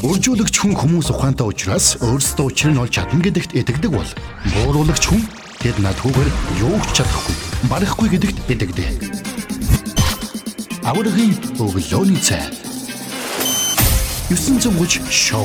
Үржүүлэгч хүн хүмүүс ухаантай учраас өөрсдөө учрыг нь олж чадна гэдэгт итгэдэг бол бууруулагч хүн тэд надгүйгээр юу ч чадахгүй, барахгүй гэдэгт итгэдэг. Аврагын өглөөний цай. 930 шоу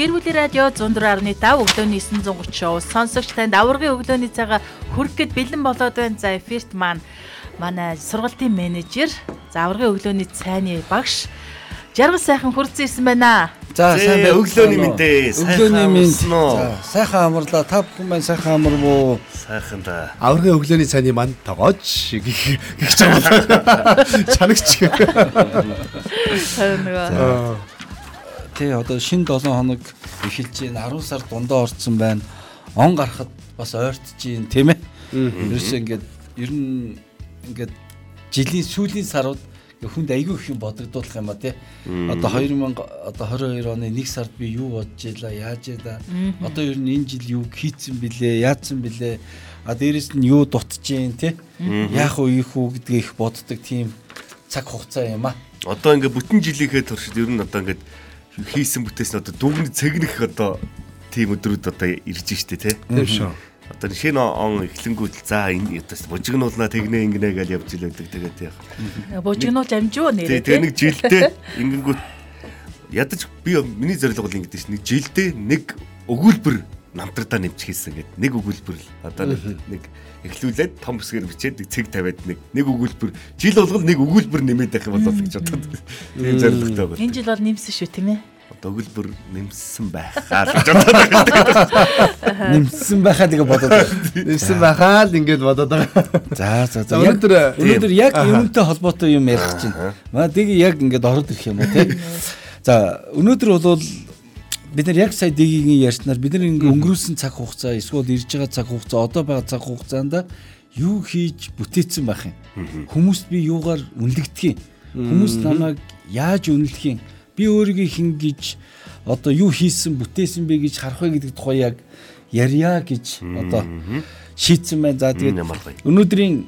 Гэр бүлийн радио 104.5 өглөөний 930 шоу сонсогч танд аваргын өглөөний цагаа хүрэх гээд бэлэн болоод байна. За эфирт маань манай сургалтын менежер, за аваргын өглөөний цайны багш Жаргал сайхан хүрсэн ирсэн байна. За сайн бай өглөөний мэндээ. Өглөөний мэнд. За сайхан амарлаа. Та бүхэн маань сайхан амарвуу. Сайхан да. Аврагын өглөөний цайны манд тоогооч гэх гэх жаамал. Чанагч. Тэр нөгөө тий одоо шин 7 хоног эхэлж байна 10 сар дундаа орцсон байна. Он гарахад бас ойртож байна тийм ээ. Ерөөсөө ингээд ер нь ингээд жилийн сүүлийн сарууд хүнд айгүй их юм бодогдуулах юм а тий. Одоо 2000 одоо 22 оны 1 сард би юу бодож илаа яаж яа одоо ер нь энэ жил юу хийцэн блэ яатсан блэ а дээрэс нь юу дутж जैन тий? Яах уу ийх үү гэдгийг их боддог тийм цаг хугацаа юм а. Одоо ингээд бүтэн жилийнхээ туршид ер нь одоо ингээд хийсэн бүтээс нь одоо дүгнэг цэгнэх одоо тийм өдрүүд одоо ирж штэ тий. Тийм шүү. Одоо шинэ он эхлэнгүүт за энэ одоо бужигнуулна тэгнэ ингэнэ гэж явж л байдаг тэгээд яг. Бужигнуулж амжуу нэрээ. Тэгээ нэг жилдээ ингэнгүүт ядаж би миний зорилго бол ингэдэж нэг жилдээ нэг өгүүлбэр намтруудаа нэмчих хийсэн гэдэг нэг өгүүлбэр л одоо нэг эхлүүлээд том бүсгээр бичээд нэг цэг тавиад нэг нэг өгүүлбэр жил болгол нэг өгүүлбэр нэмээд байх юм болов гэж бодоод тийм зорилготой байна. Энэ жил бол нэмсэн шүү тийм ээ. Одоо өгүүлбэр нэмсэн байхаа л гэж бодоод байна. нэмсэн байхаа тэгээ бодоод нэмсэн байхаа л ингэж бодоод байгаа. За за за. Өнөөдөр өнөөдөр яг юмтай холбоотой юм ярих гэж байна. Маа дэг яг ингэж ороод ирэх юм уу тийм. За өнөөдөр бол бид нар яг сая дэгийн ярьснаар бид нар ингээ өнгөрүүлсэн цаг хугацаа эсвэл ирж байгаа цаг хугацаа одоо байгаа цаг хугацаанд юу хийж бүтээсэн байх юм. Хүмүүст би юугаар үнэлэгдэх юм. Хүмүүс намайг яаж үнэлэх юм. Би өөрийгөө хин гэж одоо юу хийсэн бүтээсэн бэ гэж харах вэ гэдэг тухай яг ярья гэж одоо шийдсэн байна. За тэгээд өнөөдрийн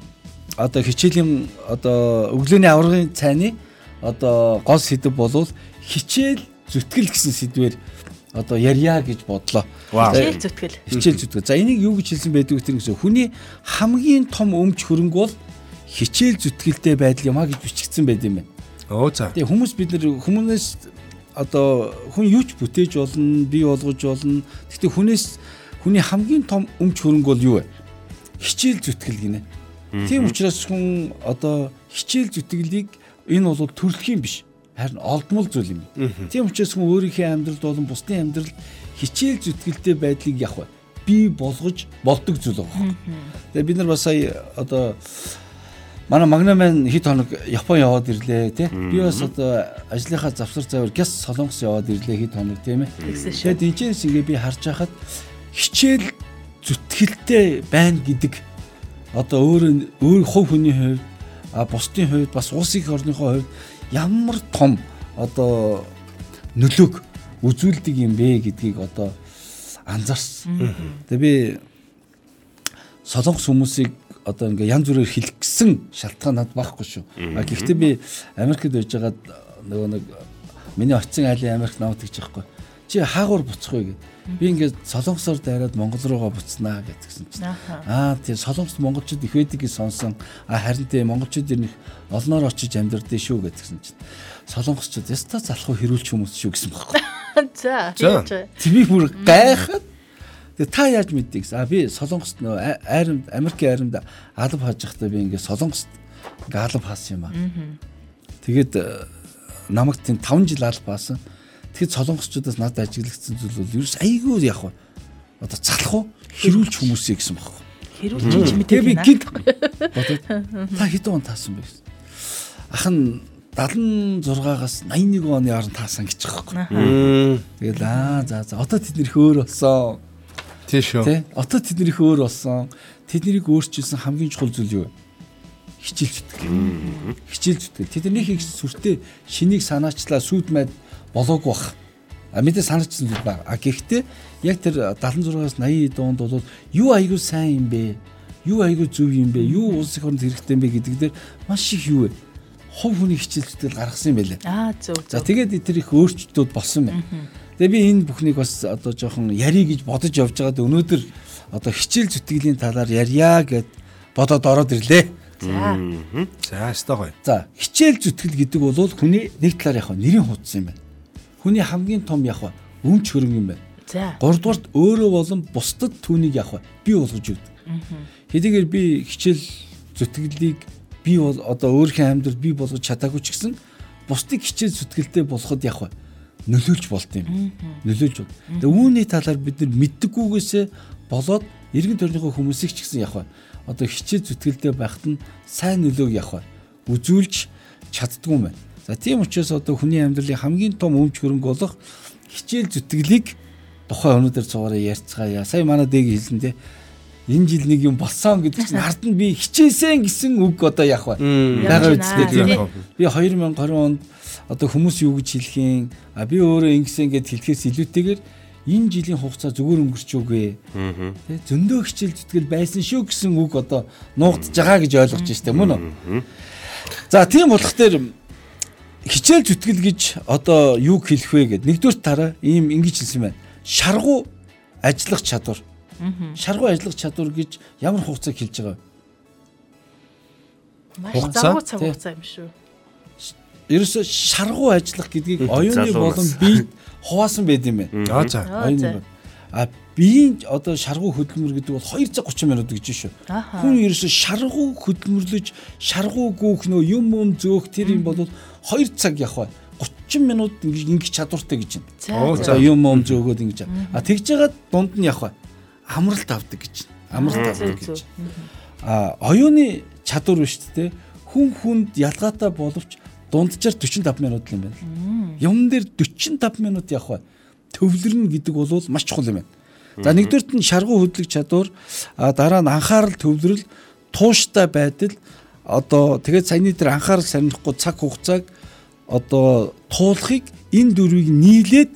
одоо хичээлийн одоо өглөөний аврагын цайны одоо гол сэдв болвол хичээл зүтгэл гэсэн сэдвээр одоо ярья гэж бодлоо. Хичээл зүтгэл. Хичээл зүтгэл. За энийг юу гэж хэлсэн байдг вэ гэсэн хүний хамгийн том өмч хөрөнгө бол хичээл зүтгэлтэй байдал юм а гэж бичигдсэн байд юм байна. Оо за. Тэгээ хүмүүс бид нар хүмүүнээс одоо хүн юу ч бүтээж болно, бий болгож болно. Гэхдээ хүнээс хүний хамгийн том өмч хөрөнгө бол юу вэ? Хичээл зүтгэл гинэ. Тийм учраас хүн одоо хичээл зүтгэлийг энэ бол төрөлхийн биш харин олдмол зүйл юм. Тийм учраас хүн өөрийнхөө амьдралд болон бусдын амьдралд хичээл зүтгэлтэй байдлыг явах бий болгож болдог зүйл байгаа. Тэгээ бид нар бас сая одоо манай магнамын хэд хоног Япон яваад ирлээ тий. Би бас одоо ажлынхаа завсар завар гяс солонгос яваад ирлээ хэд хоног тийм ээ. Тэгээд энэчээс ингээ би харж байхад хичээл зүтгэлтэй байна гэдэг одоо өөр өөр хувь хүний хувьд а бусдын хувьд бас улс их орныхоо хувьд ямар том одоо нөлөөг үзүүлдэг юм бэ гэдгийг одоо анзаарсан. Тэгээ би солонгос хүмүүсийг одоо ингээ янз бүрээр хэлгэсэн шалтгаан над байхгүй шүү. А гэхдээ би Америкт байж байгаад нөгөө нэг миний очисон айлын Америк намайг тэгж байхгүй. Чи хаагуур буцах вэ гэдэг. Би ингээд солонгосоор дайраад Монгол руугаа буцнаа гэдгсэн чинь. Аа тийм солонгос монголчууд их байдаг гэж сонсон. А харин тийм монголчууд ирнэх олноор очиж амьдрдээ шүү гэдгсэн чинь. Солонгосчууд яста залхуу хэрүүлч хүмүүс шүү гэсэн байхгүй. За. Тэмийг бүр гайхаад Тэгээ та яаж мэддэг. А би солонгост нөө айрам Америкийн айрамд алав хааж байхдаа би ингээд солонгост ингээд алав хаасан юм аа. Тэгээд э, намайг тийм 5 жил алав хаасан. Тэгэхэд солонгосчуудаас надад ажиглагдсан зүйл бол ерөөс айгүй яг одоо залах уу хэрүүлж хүмүүсээ гэсэн багхгүй. Хэрүүлж мэдээ би гинт бодоод та хэдэн он таасан бэ гэсэн. Ах нь 76-аас 81 оны хооронд таасан гэж байгаа байхгүй. Тэгэл аа за за одоо тэд нэр хөөр болсон. Тийм шүү. Тэ одоо тэд нэр хөөр болсон. Тэднийг өөрчилсөн хамгийн чухал зүйл юу вэ? Хичээл зүтгэл. Хичээл зүтгэл. Тэдний хийх сүртэй шинийг санаачлаа сүд мэд болоогүй бах. А мэдээ санагдсан зүйл байна. А гэхдээ яг тэр 76-аас 80 доонд бол юу аягүй сайн юм бэ? юу айгүй зөв юм бэ? Юу улс их оронд хэрэгтэй юм бэ гэдэг дээр маш их юу вэ? Хов хүний хичээл зүтгэл гаргасан юм байлаа. Аа зөв За зөв. тэгээд тэр их өөрчлөлтүүд болсон байна. Тэгээ би энэ бүхнийг бас одоо жоохон ярий гэж бодож явж байгаад өнөөдөр одоо хичээл зүтгэлийн талаар ярья гэд бодоод ороод ирлээ. За. За, өстой гоё. За хичээл зүтгэл гэдэг бол хүний нэг талаар яг нэрийн хуудас юм байна. Хүний хамгийн том яг өмч хөрөнгө юм байна. За. Гуравдугаарт өөрөө болон бусдад түүнийг яг бий болгож өгдөг. Хэдийгээр би хичээл зүтгэлийг би бол одоо өөрийнхөө амьдралд бий болгож чадаагүй ч гэсэн бусдыг хичээл зүтгэлтэй болоход яг нөлөөлж болт юм. Нөлөөлж бол. Тэгээ үүний талаар бид нар мэддэггүйгээсээ болоод эргэн тойрныхоо хүмүүсийг ч гэсэн яг одоо хичээл зүтгэлтэй байхад нь сайн нөлөөг яг үзүүлж чаддгүй юм байна. За тийм учраас одоо хүний амьдралын хамгийн том өмч хөрөнгө болох хичээл зүтгэлийг тухайн өнөөдөр цугаараа ярьцгаая. Сая манай дэг хэлсэн те энэ жил нэг юм болсон гэдэг чинь ард нь би хичээсэн гэсэн үг одоо яг ба. Бага тийм. Би 2020 онд одоо хүмүүс юу гэж хэлхийн а би өөрөө ингэсэн гэд хэлэхээс илүүтэйгээр энэ жилийн хугацаа зүгээр өнгөрч үгүй. Тэ зөндөө хичээл зүтгэл байсан шүү гэсэн үг одоо нуугдж байгаа гэж ойлгож байна шүү дээ мөн үү? За тийм болох дээр хичээл зүтгэл гэж одоо юу хэлэх вэ гэд нэгдүгээр тараа ийм ингэж хэлсэн байна. Шаргу ажиллах чадвар. Шаргу ажиллах чадвар гэж ямар хугацааг хэлж байгаа вэ? Маш завгүй цаг хугацаа юм шүү. Ерөөсө шаргу ажиллах гэдгийг оюуны болон бие хуваасан байд юм байна. Аа за. Оюуны. А биеийн одоо шаргу хөдөлмөр гэдэг бол 230 минут гэж шүү. Хүн ерөөсө шаргу хөдөлмөрлөж шаргу гүүх нөө юм юм зөөх тэр юм бол 2 цаг явах бай. 30 минут ингэж ингэж чадвартай гэж байна. Оо, за. За юм юм зөөгөөд ингэж. А тэгж жагаад дунд нь явах бай. Амралт авдаг гэж. Амралт авдаг гэж. А оюуны чадвар биш тэ хүн хүнд ялгаатай боловч дунджаар 45 минут л юм байна. Юм дээр 45 минут явах бай. Төвлөрнө гэдэг бол маш чухал юм байна. За нэгдүгürt нь шаргу хөдлөх чадвар, дараа нь анхаарал төвлөрөл, тууштай байдал, одоо тэгээд саяны дээр анхаарал сарнихгүй цаг хугацааг одоо туулахыг энэ дөрвийг нийлээд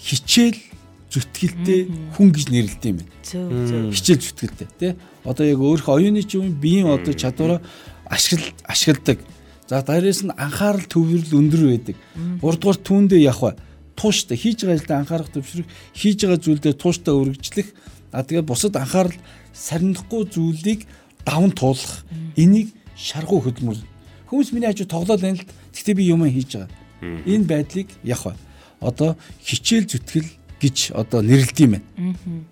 хичээл зүтгэлтэй хүн гэж нэрлэдэг юм байна. Хичээл зүтгэлтэй тий? Одоо яг өөрөх оюуны ч юм биеийн одоо чадвараа ашигла ашигладаг за дээрээс нь анхаарал төвлөрөл өндөр байдаг. Гуравдугаар түүндээ явах тууштай хийж байгаа ажилдаа анхаарах төвшрөх хийж байгаа зүйлдээ тууштай өргөжлөх. А тэгээ бусад анхаарал сарнихгүй зүйлийг даван туулах. Энийг шаргуу хөдөлмөр. Хүмүүс миний хажуу тоглоод байна л. Гэхдээ би юм хийж байгаа. Энэ байдлыг явах одоо хичээл зүтгэл гэж одоо нэрлэдэг юм байна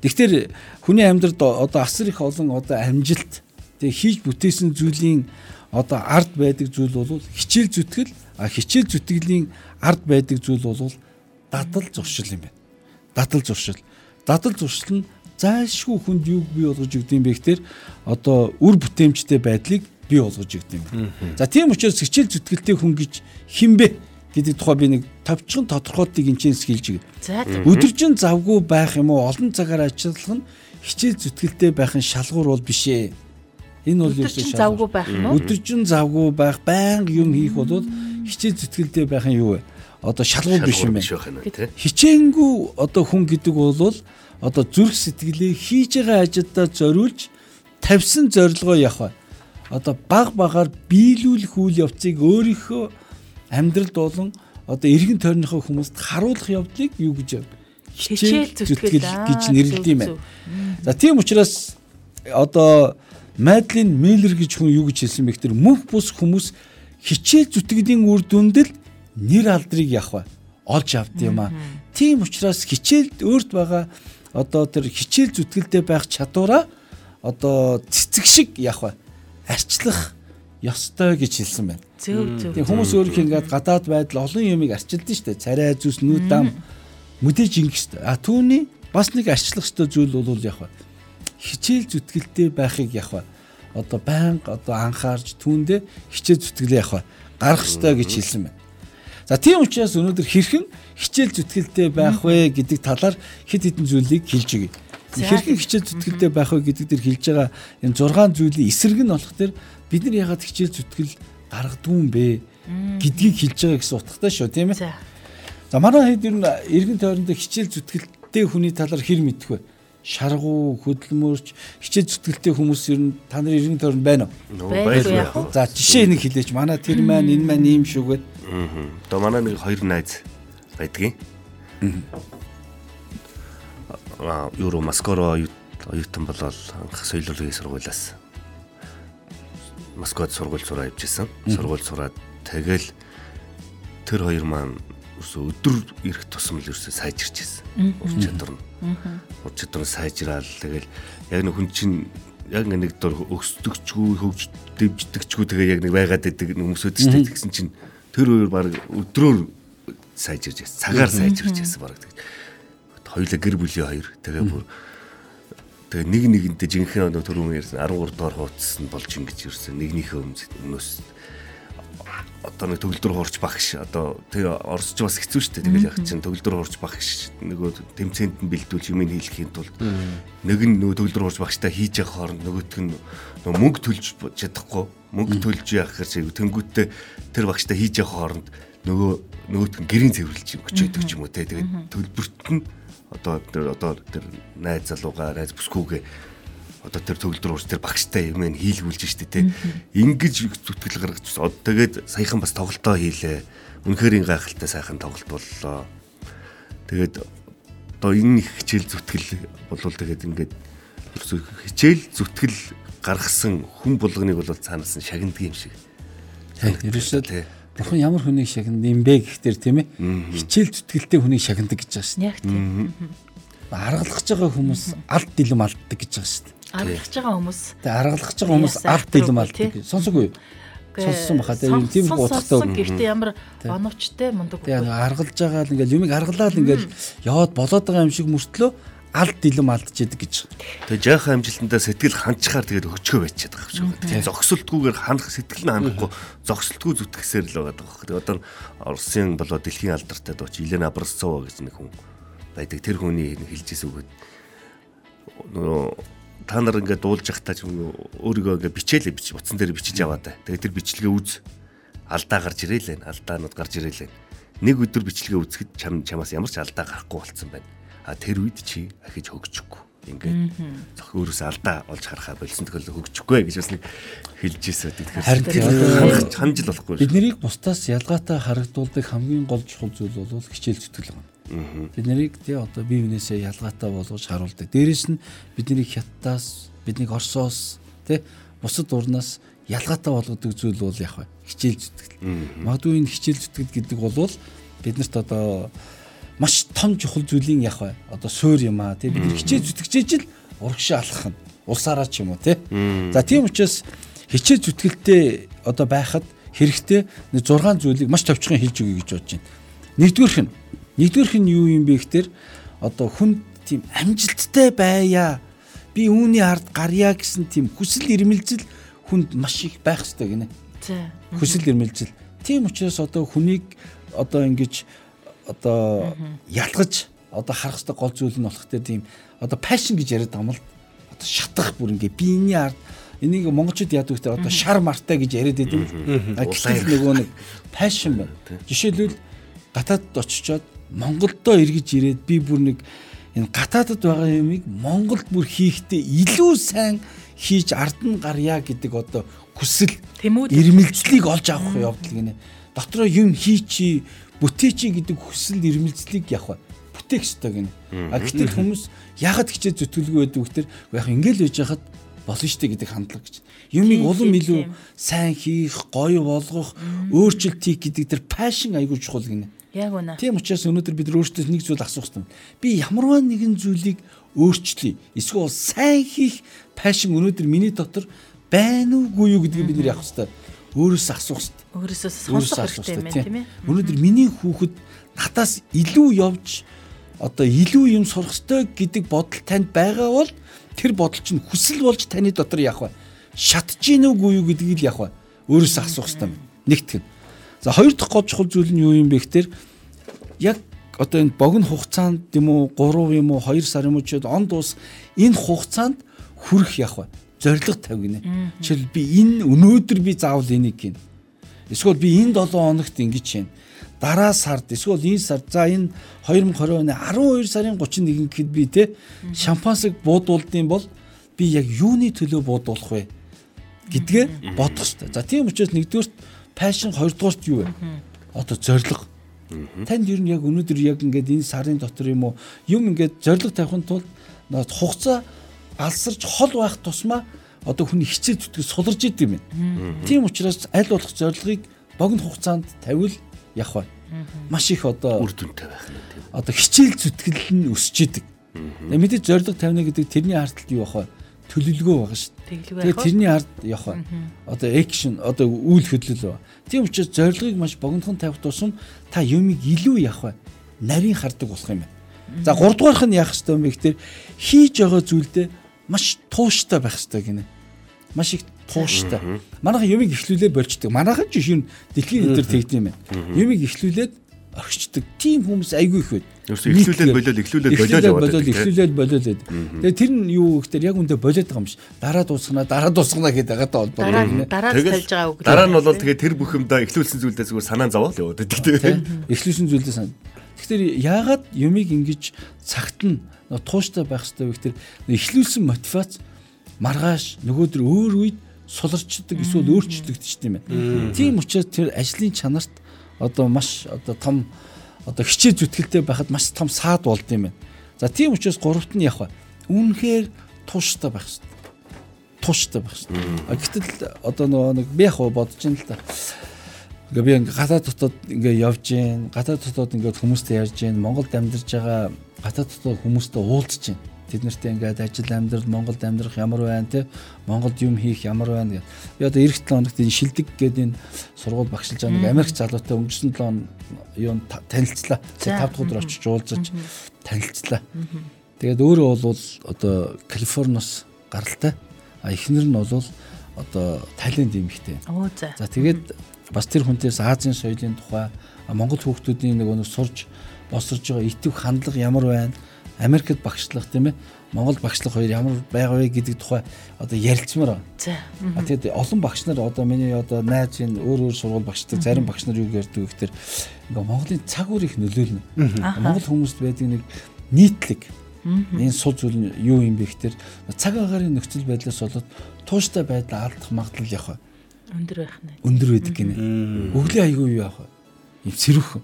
Тэгэхээр хүний амьдралд одоо асар их олон одоо амжилт тэг хийж бүтээсэн зүйлийн одоо ард байдаг зүйл бол хичээл зүтгэл а хичээл зүтгэлийн ард байдаг зүйл бол дадал зуршил юм байна. Дадал зуршил. Дадал зуршил нь зайлшгүй хүнд юуг бий болгож өгд юм бэ гэхээр одоо үр бүтээмжтэй байдлыг бий болгож өгд юм. За тийм учраас хичээл зүтгэлтэй хүн гэж хинбэ гэдэг тухай би нэг товчхон тодорхойлтыг хэлж байгаа. За за. Өдөржин завгүй байх юм уу олон цагаар ажиллах нь хичээл зүтгэлтэй байх нь шалгуур бол биш ээ. Энэ бол ерөөсөө завгүй байх юм уу? Өдөржин завгүй байх, байнга юм хийх бол хичээл зүтгэлтэй байх нь юу вэ? Одоо шалгуур биш юм байна. Хичээнгүй одоо хүн гэдэг бол одоо зүрх сэтгэлээ хийж байгаа ажилдаа зориулж тавьсан зорилгоо явах. Одоо баг багаар биелүүлэх үйл явцыг өөрийнхөө амьдралд болон одоо эргэн тойрныхоо хүмүүст харуулах явдлыг юу гэж? Хичээл зүтгэл аа, гэж нэрлэдэг юм байна. За тийм учраас одоо Мадлин Миллер гэж хүн юу гэж хэлсэн бэ гэхээр мөнх бус хүмүүс хичээл зүтгэлийн үр дүндэл нэр алдрыг явах олж авд юм а. Тийм учраас хичээл өөрт байгаа одоо тэр хичээл зүтгэлтэй байх чадвараа одоо цэцэг шиг явах арчлах ёстой гэж хэлсэн байна. Зөв зөв. Тийм хүмүүс өөрөх ингээд гадаад байдал олон юмыг арчилдаг шүү дээ. Царай зүс нүд дам мэдээж ингэх шүү дээ. А түүний бас нэг арчлах ёстой зүйл бол яг ба хичээл зүтгэлтэй байхыг яг ба одоо байнга одоо анхаарч түүндээ хичээл зүтгэлээ яг ба гарах ёстой гэж хэлсэн байна. За тийм учраас өнөөдөр хэрхэн хичээл зүтгэлтэй байх вэ гэдэг талаар хэд хэдэн зүйлийг хэлж өгье. Хэрхэн хичээл зүтгэлтэй байх вэ гэдэг дээр хэлж байгаа энэ 6 зүйлийн эсрэг нь болох тэр бид нар ягаад хичээл зүтгэл гаргадгүй юм бэ гэдгийг хэлж байгаа гэсэн утгатай шүү тийм ээ. За. Манай хэд ер нь эргэн тойронд хичээл зүтгэлтэй хүний талаар хэр мэдэх вэ? шаргуу хөдөлмөрч хичээл зүтгэлтэй хүмүүс ер нь та нарын иргэн тойронд байна уу? Байхгүй яах вэ? За жишээ нэг хэлээч. Манай тэр маань энэ маань ийм шүү гэд. Аа. Одоо манай нэг хоёр найз байдгийн. Аа, Евро Москоро оюутан болол анх соёлын сургуулиас Москвад сургууль сураа явжсэн. Сургууль сураад тэгэл тэр хоёр маань өсө өдөр ирэх тусмал ерөөсөө сайжирч ирсэн. Ур чадвар нь. Ур чадвар сайжраал тэгэл яг нэг хүн чинь яг нэг дор өсдөгчгүй хөгж дэвждэгчгүй тэгээ яг нэг байгаад байдаг хүмүүс өд чинь тэгсэн чинь тэр хоёр баг өдрөөр сайжирч яасан. Цагаар сайжирч яасан баг тэг. Хоёулаа гэр бүлийн хоёр тэгээ бүр тэгээ нэг нэгэнтэй жинхэнэ одоо түрүүн ярьсан 13 доор хуудсан болж ингэж ирсэн. Нэгнийхээ өмнөөс одоо нэг төгөлдөр хуурч багш. Одоо тэгээ орсч бас хэцүү шүү дээ. Тэгэл яг чинь төгөлдөр хуурч багш нөгөө тэмцээнд нь бэлдүүлж юм хийлгэхийн тулд. Нэг нь нөгөө төгөлдөр хуурч багштай хийж явах хооронд нөгөөх нь нөгөө мөнгө төлж чадахгүй. Мөнгө төлж явах хэрэг тэнгуүтээ тэр багштай хийж явах хооронд нөгөө нөгөөт нь гэрийн цэвэрлж өгчөөдөг ч юм уу те тэгээд төлбөрт нь одоо тэр одоо тэр найз залууга найз бүсгүйгээ одоо тэр төгөлдөр уурс тэр багштай юм ин хийлгүүлж штэ те. Ингэж зүтгэл гаргаж одоо тэгээд саяхан бас тоглолтоо хийлээ. Үнэхээр гайхалтай сайхан тоглолт боллоо. Тэгээд одоо энэ их хичээл зүтгэл болвол тэгээд ингээд ерөөсөө хичээл зүтгэл гаргасан хүн болгоныг бол цаанаас нь шагнадаг юм шиг. Ерөөсөө тий бурхан ямар хүнийг шагнад юм бэ гэхтэр тийм ээ. Хичээл зүтгэлтэй хүнийг шагнадаг гэж байгаа шүү Яг тийм. дээ. Аргалахж байгаа хүмүүс алд дилэм алддаг гэж байгаа шүү дээ. Аргалж байгаа хүмүүс Тэгээ аргалахж байгаа хүмүүс алд дилэм алддаг. үгүй, Сонсоогүй. Сонссон баха тэгээ юм тийм утгатай. Гэхдээ ямар оновчтой мундаг Тэгээ үгүй. нэг аргалж байгаа л ингээл юмыг аргалаад ингээл яваад болоод байгаа юм шиг мөртлөө алд дилэм алдчихэдэг гэж. Тэгээ жаахан амжилтандаа сэтгэл ханчхаар тэгээд өчгөө байчаад байгаа юм шиг. Тэгээ зогсолтгүйгээр ханах сэтгэл нь ханахгүй зогсолтгүй зүтгэсээр л байгаа даа. Тэгээ одоо Оросын болоо дэлхийн алдартай дооч Елена Образцова гэж нэг хүн байдаг. Тэр хүний хэлжсэн үг. Нөгөө та нар ингээд дуулж явахдаа өөрийгөө ингээд бичээлээ бич утсан дээр бичиж аваад. Тэгээ тэр бичлэгээ үз. Алдаа гарч ирээл байна. Алдаанууд гарч ирээл байна. Нэг өдөр бичлэгээ үзэхэд чам чамаас ямар ч алдаа гарахгүй болцсон байна. А тэр үед чи ахиж хөгжихгүй. Ингээд зөх өөрөөсөө алдаа олж харахаа болсон тохиол хөгжихгүй гэж бас нэг хэлж ирсэн. Тэгэхээр Харин ханах ханжил болохгүй. Бид нарыг бусдаас ялгаатай харагдуулдаг хамгийн гол чухал зүйл бол хичээл зүтгэл байна. Бид нарыг тий одоо бие биенээсээ ялгаатай болгож харуулдаг. Дээрээс нь бид нарыг хятадаас, биднийг Оросоос тий бусад урнаас ялгаатай болгодог зүйл бол яг хичээл зүтгэл. Магадгүй энэ хичээл зүтгэл гэдэг бол биднэрт одоо маш том чухал зүйлийн яг вэ одоо суур юм аа тий бид нар хичээл зүтгэж ижил урагшаа алхах нь улсаараа ч юм уу тий. За тийм учраас хичээл зүтгэлтэй одоо байхад хэрэгтэй нэг 6 зүйлийг маш товчхон хэлж өгье гэж бодож байна. Нэгдүгээрх нь нэгдүгээрх нь юу юм бэ гэхээр одоо хүн тийм амжилттай байя. Би үүний ард гарья гэсэн тийм хүсэл эрмэлзэл хүнд маш их байх хэрэгтэй гинэ. За. Хүсэл эрмэлзэл. Тийм учраас одоо хүнийг одоо ингэж одоо ялгаж одоо харах хэрэгтэй гол зүйл нь болох тийм одоо пашн гэж яриад байгаа юм л одоо шатах бүр ингээ биений ард энийг монголчууд яадаг гэхдээ одоо шар мартай гэж яриад байдаг юм. Гэтэл нөгөө нэг пашн байна. Жишээлбэл гатаадд очичоод Монголдоо эргэж ирээд би бүр нэг энэ гатаадд байгаа юмыг Монголд бүр хийхдээ илүү сайн хийж ард нь гарья гэдэг одоо хүсэл Тэмүүд ирмэлцлийг олж авах явдал гинэ. Дотроо юм хийчи, бүтээчи гэдэг хүсэл ирмэлцлийг явах бүтээх ёстой гинэ. А гэтэл хүмүүс ягаад хичээ зүтгэлгүй байдаг вэ гэхээр яг ингээл байж хахад болно штэ гэдэг хандлага гэж. Юмыг улам илүү сайн хийх, гоё болгох, өөрчлөлт хийх гэдэг тэр пашн айгүй чухал гинэ. яг үнэ. Тийм учраас өнөөдөр бид өөрсдөөс нэг зүйл асуух хэрэгтэй. Би ямарваа нэгэн зүйлийг өөрчлөе. Эсвэл сайн хийх пашн өнөөдөр миний дотор байна уугүй юу гэдгийг бид нар явах хэрэгтэй. Өөрөөсөө асуух хэрэгтэй. Өөрөөсөө Өөрөөсөө сонсох хэрэгтэй юм байна тийм ээ. Өнөөдөр миний хүүхэд надаас илүү явж одоо илүү юм сурах ёстой гэдэг бодол танд байгаа бол тэр бодол чинь хүсэл болж таны дотор явах бай. Шатж гин үгүй юу гэдгийг л явах бай. Өөрөөсөө асуух хэрэгтэй юм. Нэгтгэн. За хоёр дахь гол чухал зүйл нь юу юм бэ гэхээр яг одоо энэ богино хугацаанд юм уу 3 юм уу 2 сар юм уу ч он дуус энэ хугацаанд хүрэх явах бай. Зориг тавь гинэ. Жишээл би энэ өнөөдөр би заавал энийг гин. Эсвэл би энэ 7 хоногт ингэж юм. дараа сард эсвэл энэ сард за энэ 2020 оны 12 сарын 31 гэхэд би те шампансыг буудуулдсан бол би яг юуны төлөө буудуулах вэ гэдгээ бодох хэрэгтэй. За тийм учраас нэгдүгürt пашн хоёрдугаарт юу вэ? Одоо зориг. Танд ер нь яг өнөөдөр яг ингээд энэ сарын дотор юм уу юм ингээд зориг тавихын тулд хугацаа алсарч хол байх тусмаа одоо хүний хичээл зүтгэж суларж идэв юм. Тийм учраас аль болох зорилгыг богино хугацаанд тавил явах бай. Маш их одоо үр дүнтэй байх нь тийм. Одоо хичээл зүтгэл нь өсөж идэг. Мэдээж зорилго тавина гэдэг тэрний харталт юу бах вэ? Төлөвлөгөө байгаа шүү дээ. Тэгээд тэрний ард явах бай. Одоо экшн одоо үйл хөдлөл ба. Тийм учраас зорилгыг маш богинохон тавих тусам та юмыг илүү явах бай. Нарийн хардаг болох юм байна. За 3 дугаарх нь яах ёстой юм бэ гэхээр хийж байгаа зүйлдээ маш тууштай байх ёстой гинэ. Маш их тууштай. Манайхан юмыг ихлүүлээ болчдөг. Манайхан ч юм дэлхийн өдөр тэгдэм юм байна. Юмыг ихлүүлээд орчдөг. Тим хүмүүс айгүй их байд. Ихлүүлээд болоод ихлүүлээд болоод болоод ихлүүлээд болоод. Тэгээ тэр нь юу гэхээр яг үндэ болоод байгаа юм ш. Дараа дуусгана, дараа дуусгана гэдэг байгаа таа холбоо. Дараа тавьж байгаа үг. Дараа нь бол тэгээ тэр бүх юмдаа ихлүүлсэн зүйлдээ зүгээр санаа зовоол яваад байдаг тийм. Ихлүүлсэн зүйлдээ санаа. Тэгэхээр яагаад юмыг ингэж цагт нь тууштай байх хэрэгтэй вэ гэхээр ихлүүлсэн мотивац маргааш нөгөөдөр өөр үед суларчдаг эсвэл өөрчлөгддөг юм байна. Тийм учраас тэр ажлын чанарт одоо маш одоо том одоо хичээ зүтгэлтэй байхад маш том саад болд юм байна. За тийм учраас гуравт нь явах. Үнэхээр тууштай байх хэрэгтэй. Тууштай байх хэрэгтэй. Гэтэл одоо нэг би яг бодож байна л да. Ингээ би ингээ гадаад дотоод ингээ явж гин, гадаад дотоод ингээ хүмүүстэй ярьж гин, Монголд амьдарч байгаа гадаад дотоод хүмүүстэй уулзж гин Тэд нартэй ингээд ажил амьдрал Монголд амьдрах ямар байна те Монголд юм хийх ямар байна гэх. Би одоо эх 7 хоногт энэ шилдэг гэдэг энэ сургууль багшилж байгаа нэг Америк залуутай өнгөрсөн 7 хоног юу танилцлаа. 5 дахь өдөр очиж уулзаж танилцлаа. Тэгээд өөрөө бол одоо Калифорниос гаралтай. А эхнэр нь бол одоо эмэгтэй. Оо за. За тэгээд бас тэр хүнтээс Азийн соёлын тухай Монгол хүүхдүүдийн нэг өнө сурж босорж байгаа итвэх хандлага ямар байна Америкт багшлах тийм ээ Монгол багшлах хоёр ямар байгаа вэ гэдэг тухай одоо ярилцмаар байна. За. Тэгээд олон багш нар одоо миний одоо найз энэ өөр өөр сургууль багштай зарим багш нар юу ярьдаг вэ гэхээр ингээ Монголын цаг үр их нөлөөлнө. Монгол хүмүүст байдаг нэг нийтлэг энэ сул зүйл нь юу юм бэ гэхээр цаг агаарын нөхцөл байдлаас болоод тууштай байдал алдах магадлал явах. Өндөр байх нь. Өндөр байдаг гинэ. Өглөө аягүй юу явах. Им сэрүүх.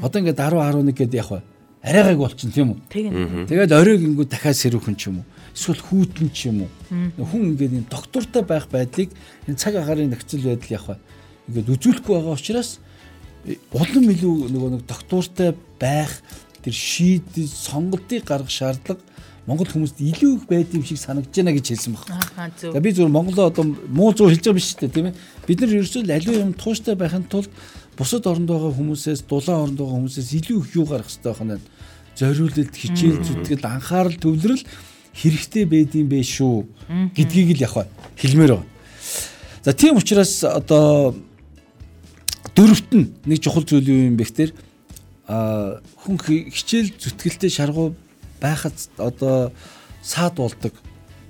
Одоо ингээ 10 11 гээд явах арайгааг болчихно тийм үү. Тэгээд оройг ингүү дахиад сэрүүхэн ч юм уу. Эсвэл хүүтэн ч юм уу. Хүн ингээд энэ доктортой байх байдлыг энэ цаг агаарын нөхцөл байдал явах ингээд үзүүлэхгүй байгаа учраас улам илүү нөгөө нэг доктортой байх тэр шийдэл сонголтыг гаргах шаардлага Монгол хүмүүст илүү их байд юм шиг санагдаж байна гэж хэлсэн баг. Аа зөв. За би зөвхөн Монголоо одоо муу зүү хэлж байгаа биш үү тийм ээ. Бид нар ерөөсөө аливаа юм тууштай байхын тулд бусад оронд байгаа хүмүүсээс дулаан оронд байгаа хүмүүсээс илүү их юу гарах хэрэгтэй байна зориулалт хичээл зүтгэл анхаарал төвлөрөл хэрэгтэй байдсан бэ шүү гэдгийг л яг хэлмээр байна. За тийм учраас одоо дөрөвт нь нэг чухал зүйл юу юм бэ гэхээр а хүн хичээл зүтгэлтэй шаргуу байхад одоо саад болдог.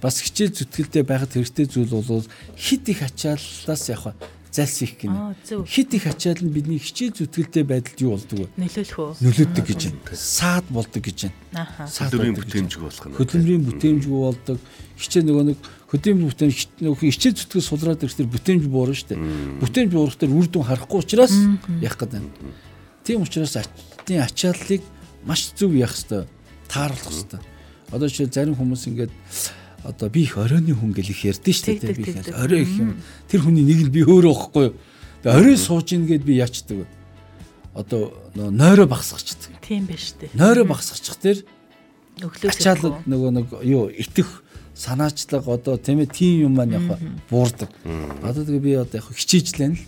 Бас хичээл зүтгэлтэй байхад хэрэгтэй зүйл бол хит их ачааллаас яг зайлсхийх гинэ. Хит их ачаал нь бидний хичээл зүтгэлтэй байдалд юу болдог вэ? Нөлөөлөх үү? Нөлөөдөг гэж байна. Саад болдог гэж байна. Хөдөлмөрийн бүтээмжгүй болох нь. Хөдөлмөрийн бүтээмжгүй болдог. Хичээл нөгөө нэг хөдөлмөрийн бүтээмж нөгөө хичээл зүтгэл сулраад ирэхээр бүтээмж буурна шүү дээ. Бүтээмж буурахтэр үр дүн харахгүй учраас яах гээд байна. Тийм учраас ачааллын ачааллыг маш зөв яах хэрэгтэй. Тааруулах хэрэгтэй. Одоо жишээ зарим хүмүүс ингээд одоо би их оройны хүн гэл их ярьдэн шүү дээ. Би их орой их юм. Тэр хүний нэг нь би өөрөө байхгүй юу. Тэгээ орой сууж ийн гэд би яачдаг? Одоо нойроо багсгачдаг. Тийм байна шүү дээ. Нойроо багсгачих тэр өглөөс ачаал нөгөө нэг юу итэх санаачлаг одоо тийм ээ тийм юм маань яг буурдаг. Одоо тэгээ би одоо яг хичээжлэн л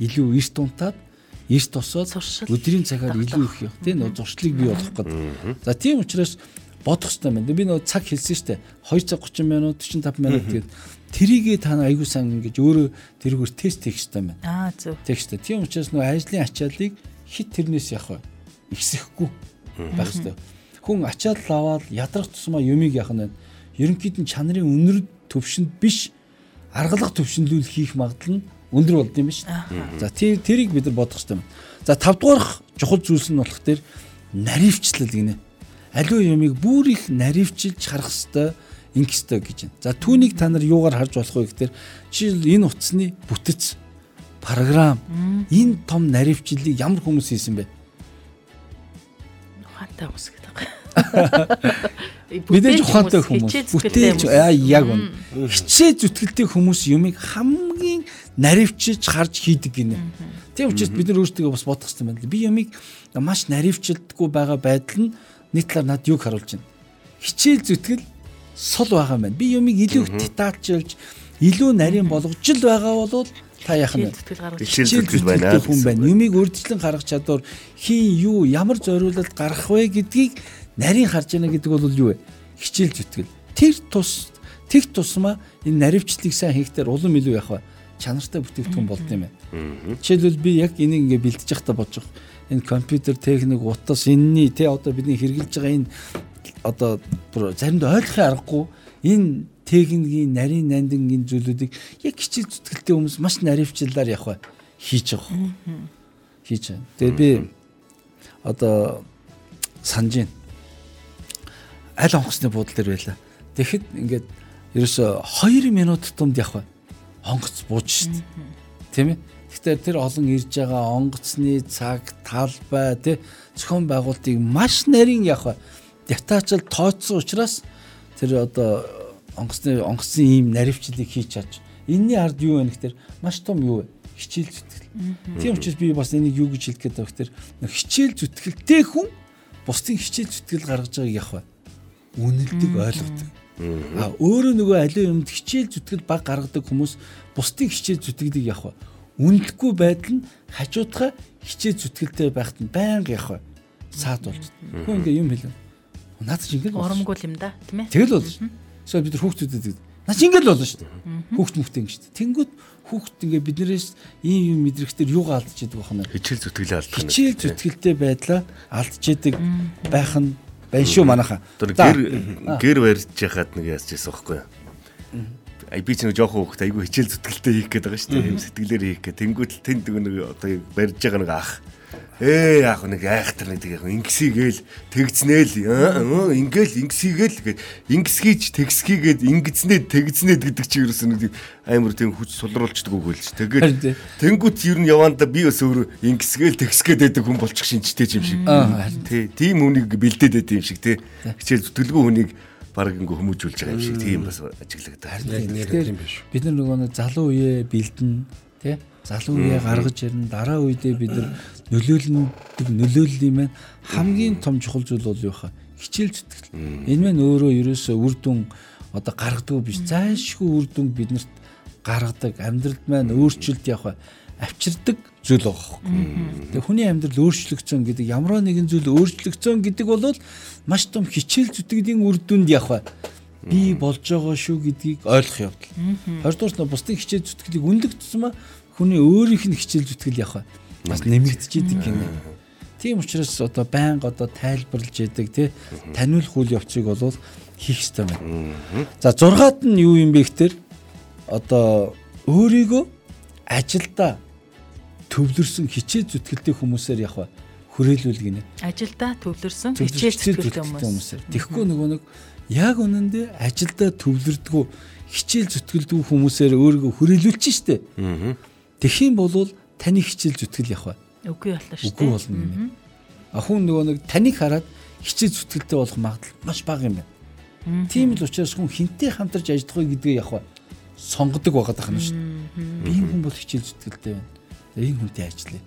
илүү эрт унтаад эрт тосоод өдрийн цагаар илүү их явах тийм нөө зуршлыг бий болгох гэдэг. За тийм учраас бодох хэрэгтэй байна. Би нөгөө цаг хэлсэн шүү дээ. 2 цаг 30 минут 45 минут тэгээд трийгээ та аягүй сан ингэж өөрөө тэрүүгээр тест хийх хэрэгтэй байна. Аа зөв. Тест. Тийм учраас нөгөө ажлын ачааллыг хит тэрнээс явах ихсэхгүй байх хэрэгтэй. Хүн ачаал аваад ядрах тусмаа юмыг яах нь ерөнхийд нь чанарын өнөр төвшөнд биш аргалах төвшинлүүл хийх магадлал нь өндөр болд юм биш. За тэр тэрийг бид нар бодох хэрэгтэй байна. За 5 дугаарх чухал зүйлс нь болох тэр наривчлал гинэ. Аливаа юмыг бүр их наривчилж харах хэрэгтэй ингэх хэрэгтэй гэж байна. За түүнийг та нар юугаар харж болох вэ гэхээр жишээл энэ утасны бүтэц програм энэ том наривчлалыг ямар хүмүүс хийсэн бэ? Ухаантай хүмүүс гэдэг. Мэдээж ухаантай хүмүүс бүтээж яг үн. Хичээ зүтгэлтэй хүмүүс юмыг хамгийн наривчилж харж хийдэг гинэ. Тийм учраас бид нар өөрсдөө бас бодох хэрэгтэй байна. Би юмыг маш наривчилдаггүй байгаа байдал нь нийт талаар над юг харуулж байна. Хичээл зүтгэл сул байгаа юм байна. Би юмыг илүү детальчилж илүү нарийн болгож л байгаа бол та яах нь хичээл зүтгэл байна хүн байна. Юмыг урьдчилан гаргах чадвар хийн юу ямар зориулалт гарах вэ гэдгийг нарийн харж яана гэдэг бол юу вэ? Хичээл зүтгэл. Тэр тус тэг тусмаа энэ наривчлалыг сайн хийхдээ улам илүү яах вэ? Чанартай бүтээгдэхүүн болд юм байна. Жишээлбэл би яг энийг ингээ бэлдэж явахдаа бодож байгаа. Энэ компьютер техник утас энэний тэ одоо бидний хэрэгжилж байгаа энэ одоо заримдаа ойлгохын аргагүй энэ техникийн нарийн нандингийн зүйлүүдийг яг хичээл зүтгэлтэй хүмүүс маш наривчлалаар явах бай хийж байгаа. Хийж байна. Тэгээ би одоо санаж байна аль онгоцны буудлын дээр байла. Тэгэхэд ингээд ерөөсө 2 минут тутамд явах бай. Онгоц бууж шít. Тийм ээ. Гэхдээ тэр олон ирж байгаа онгоцны цаг, талбай, тий зохион байгуулалтыг маш нарийн бай. Детачл тооцсон учраас тэр одоо онгоцны онгоцны ийм наривчлалыг хийж чадж. Энийний ард юу вэ гэхээр маш том юу вэ? Хичээл зүтгэл. Тийм учраас би бас энийг юу гэж хэлэх гээд байгаа гэхээр хичээл зүтгэлтэй хүн бусдын хичээл зүтгэл гаргаж байгааг явах бай үнэлдэг ойлгодог. А өөрөө нөгөө аливаа юмд хичээл зүтгэл баг гаргадаг хүмүүс бусдыг хичээл зүтгэдэг явах ба. Үнэлэхгүй байдал нь хажуудаа хичээл зүтгэлтэй байхад нь байнга явах ба. Саад болж. Хүн ингээ юм хэлээ. Наад чи ингээ урамгүй юм да, тийм ээ. Тэгэл болж. So бид нар хүүхдүүдэд наа чи ингээ л болно шүү дээ. Хүүхд мөхтэй ингээ шүү дээ. Тэнгүүд хүүхд ингээ биднээс ийм юм мэдрэхтэр юугаа алдчихэдэг байх нь. Хичээл зүтгэлээ алдах. Хичээл зүтгэлтэй байдлаа алдчихэдэг байх нь байна шүү манайха. Тэр гэр гэр барьж яхад нэг яасч байсан байхгүй юу? Би ч нэг жоохон хөвгт айгүй хичээл зүтгэлтэй хийх гээд байгаа шүү дээ. Юм сэтгэлээр хийх гээд тэнгуүтэл тэнд нэг одоо барьж байгаа нэг ах Ээ яг нэг айхтар нэг яг ингэсийгээл тэгзнээл ингээл ингэсийгээл гээд ингэсгийч тэгсгийгээд ингэзнээ тэгзнээ гэдэг чи ерөөс нэг амар тийм хүч сулруулчдаг үг байлж. Тэгээд тэнгуут ер нь яванда би бас өөрөө ингэсгээл тэгсгээд байдаг хүн болчих шинжтэй юм шиг. Тий, тийм хүнийг бэлдээд байдаг юм шиг тий. Хичээл зүтгэлгүй хүнийг баг ингээ хүмүүжүүлж байгаа юм шиг. Тийм бас ажиглагдаад. Харин нэр юм биш. Бид нар нөгөө залуу үеэ бэлдэн тий? Залуу үеэ гаргаж ирнэ. Дараа үедээ бид нар нөлөөлнөд нөлөөлөл юм байна. Хамгийн том чухал зүйл бол юу хаа? Хичээл зүтгэл. Энэ мэн өөрөө ерөөсөө үр дүн одоо гаргадаг биш. Зайлшгүй үр дүн биднэрт гаргадаг амьдралд маань өөрчлөлт явах авчирдаг зүйл байгаа. Тэгээ хүний амьдрал өөрчлөгдсөн гэдэг ямар нэгэн зүйл өөрчлөгдсөн гэдэг бол маш том хичээл зүтгэлийн үр дүнд явах би болж байгаа шүү гэдгийг ойлгох явдал. Хоёрдугаар нь бусдын хичээл зүтгэлийг үнэлэх тусмаа хүний өөрийнх нь хичээл зүтгэл явах бас нэмэгдэж идэг юм. Тийм учраас одоо байнга одоо тайлбарлаж яадаг тий? Таниулах үйл явцыг бол хийх хэрэгтэй байна. За 6-ад нь юу юм бэ гэхээр одоо өөрийгөө ажилдаа төвлөрсөн хичээл зүтгэлтэй хүмүүсээр явах хүрээлүүл гинэ. Ажилдаа төвлөрсөн хичээл зүтгэлтэй хүмүүсээр. Тэгэхгүй нөгөө нэг яг үнэндээ ажилдаа төвлөрдгөө хичээл зүтгэлдүү хүмүүсээр өөрийгөө хүрээлүүлж штэ. Тэгэх юм бол таны хичээл зүтгэл бай. Үгүй болно дээ. Үгүй болно. А хүн нөгөө нэг таныг хараад хичээл зүтгэлтэй болох магадлал маш бага юм байна. Тийм л учраас хүн хинтээ хамтарч ажиллах вэ гэдгээ явах бай. Сонгодог байгаад байгаа юм шүү дээ. Би хүн бол хичээл зүтгэлтэй байна. Энэ хүнтэй ажиллая.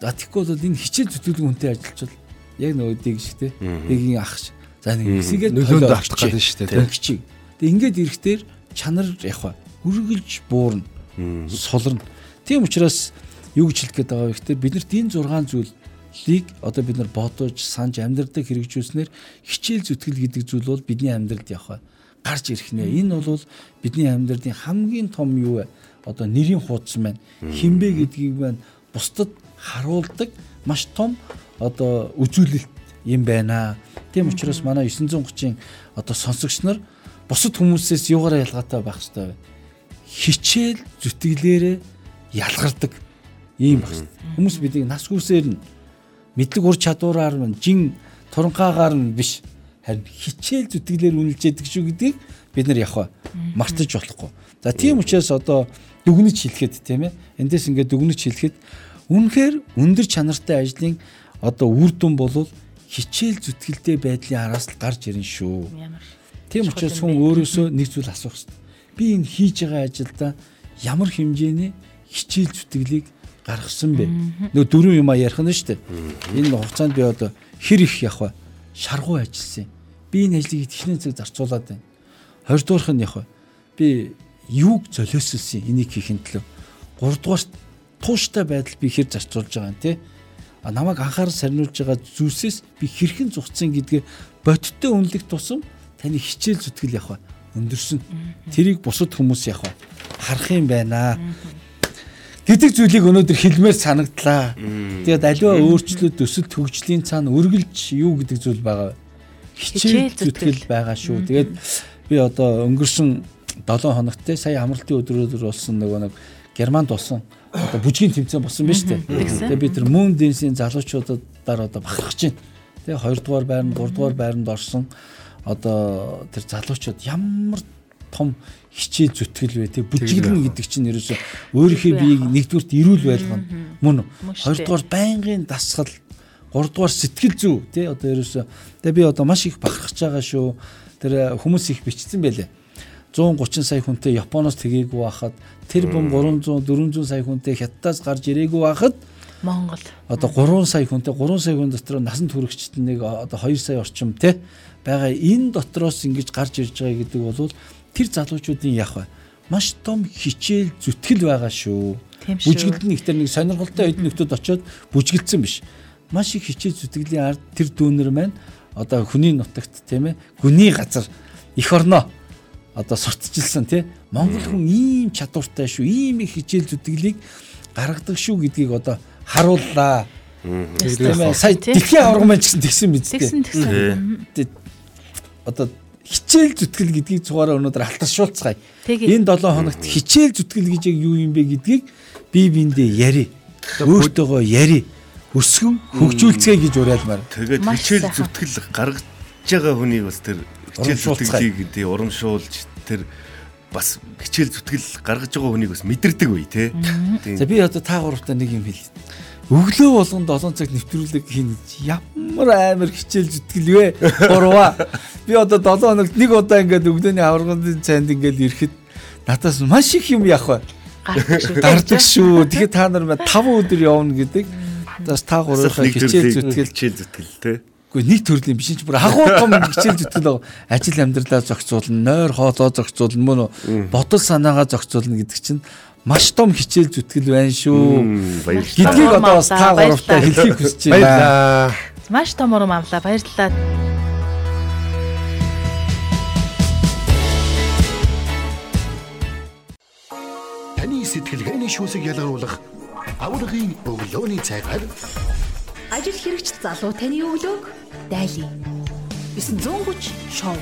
За тэгэхгүй бол энэ хичээл зүтгэлгүй хүнтэй ажиллавал яг нөгөө дэг шиг те. Дэгийн ах ш. За нэг хэсгээд нөлөөнд автах гэдэг шүү дээ. Тэгчиг. Тэг ингээд ирэхтэр чанар явах бай. Үргэлж буурна суларна. Тийм учраас юу гэж хэлэх гээд байгаа вэ гэхээр биднэрт энэ 6 зүйлийг одоо бид нар бодож, санаж амьдралдаа хэрэгжүүлснээр хичээл зүтгэл гэдэг зүйл бол бидний амьдралд явах гарч ирэх нэ. Энэ бол бидний амьдралын хамгийн том юу вэ? Одоо нэрийн хуудас маань хинбэ гэдгийг маань бусдад харуулдаг маш том одоо үзүүлэлт юм байна. Тийм учраас манай 930-ын одоо сонсогч нар бусад хүмүүсээс юугаараа ялгаатай байх хэрэгтэй вэ? хичээл зүтгэлээрээ ялгардаг ийм багш. Хүмүүс бидийг нас хүрсээр нь мэдлэг ур чадвараар нь жин туранхаагаар нь биш харин хичээл зүтгэлээр үнэлж яадаг шүү гэдгийг бид нар яг мартаж болохгүй. За тийм учраас одоо дүгнэж хэлэхэд тийм ээ эндээс ингээд дүгнэж хэлэхэд үнэхээр өндөр чанартай ажлын одоо үр дүн болвол хичээл зүтгэлтэй байдлын араас л гарч ирнэ шүү. Тийм учраас хүн өөрөөсөө нэг зүйл асуух хэрэгтэй. Би энэ хийж байгаа ажилда ямар хэмжээний хичээл зүтгэлийг гаргасан бэ? Нөгөө дөрвөн юм а ярих нь шүү дээ. Энэ хугацаанд би одоо хэр их явах? Шаргуу ажилласан. Би энэ ажлыг итгэхнээ цаг зарцуулаад байна. Хоёрдугаарх нь явах вэ? Би юуг золиослсон энийг хийхин төлөө. Гуравдугаар тууштай байдал би хэр зарцуулж байгаа юм те. А намайг анхаарал сарниулж байгаа зүйлсээс би хэрхэн зугцсан гэдгээ бодиттой үнэлэх тусам таны хичээл зүтгэл явах өндөрсөн. Тэрийг бусад хүмүүс явах харах юм байна гэдэг зүйлийг өнөөдөр хэлмээр санагдлаа. Тэгээд аливаа өөрчлөлт өсөлт хөгжлийн цаана үргэлж юу гэдэг зүйл байгаа вэ? Хичээл зүтгэл байгаа шүү. Тэгээд би одоо өнгөрсөн 7 хоногт те сая амралтын өдрөөр болсон нөгөө нэг Германд болсон. Одоо бүжгийн тэмцээн болсон биз дээ. Тэгээ би тэр Moon Dance-ийн залуучуудаар одоо бахархаж байна. Тэгээ 2 дугаар байранд 3 дугаар байранд орсон. Одоо тэр залуучууд ямар том хичээл зүтгэл бай. Тэг бүжиглэн гэдэг чинь ерөөсө өөрийнхөө биеийг нэгдүгürt эрүүл байлгана. Мөн. Хоёрдугаар байнгын дасгал гуравдугаар сэтгэл зүй тий одоо ерөөсө тэг би одоо маш их бахархаж байгаа шүү. Тэр хүмүүс их бичсэн байлээ. 130 сая хүнтэй Японоос тгээгүй байхад тэр бом 300 400 сая хүнтэй хятадаас гарч ирээгүй байхад Монгол одоо 3 сая хүнтэй 3 сая хүн дотор насанд хүрэгчд нэг одоо 2 сая орчим те байгаа энэ дотроос ингэж гарч ирж байгаа гэдэг бол тэр залуучуудын яг бай маш том хичээл зүтгэл байгаа шүү. Бүжгэлдэн их тэр нэг сонирхолтой эд нөхдөд очиод бүжгэлдсэн биш. Маш их хичээл зүтгэлийн ард тэр дүүнер маань одоо хүний нутагт тийм ээ гүний газар эх орноо одоо сурталчилсан тий Монгол хүн ийм чадвартай шүү. Ийм их хичээл зүтгэлийг гаргадаг шүү гэдгийг одоо харууллаа. Тийм ээ сая дэлхийн аварга маань ч гэсэн тэгсэн биз дээ. Одоо хичээл зүтгэл гэдгийг цугаараа өнөөдөр алтаршуулцгаая. Энэ 7 хоногт хичээл зүтгэл гэж яг юу юм бэ гэдгийг бие биендээ яри. Өөртөөгөө яри. Өсгөн хөгжүүлцгээе гэж уриалмаар. Тэгээд хичээл зүтгэл гаргаж байгаа хүнийг бас тэр хичээл зүтгэлийг тий урамшуулж тэр бас хичээл зүтгэл гаргаж байгаа хүнийг бас мэдэрдэг бай тий. За би одоо та гуравтаа нэг юм хэлье. Өглөө болгон 7 цаг нэвтрүүлэг хийн ямар амар хичээл зүтгэл вэ? Гурваа. Би одоо 7 хоногт нэг удаа ингээд өглөөний аваргын цайнд ингээд ирэхэд надаас маш их юм явах бай. Гардаг шүү. Тэгэхээр та нар 5 өдөр явна гэдэг. Бас та гурвынхаа хичээл зүтгэл хичээл зүтгэл тий Гэхдээ нэг төрлийн биш ч бүр агуу том хичээл зүтгэл ажил амьдралаа зохицуулна, нойр хоолоо зохицуулна, мөн бодол санаагаа зохицуулна гэдэг чинь маш том хичээл зүтгэл байна шүү. Гэдгийг одоо бас та гуравтаа хэлхийг хүсэж байна. Маш том урам авлаа. Баярлалаа. Таны сэтгэлгээний шүүсийг ялгаруулах аврагын өглөөний цайгаар ажил хэрэгч залуу таны өглөөг дайлаа. 930 шоу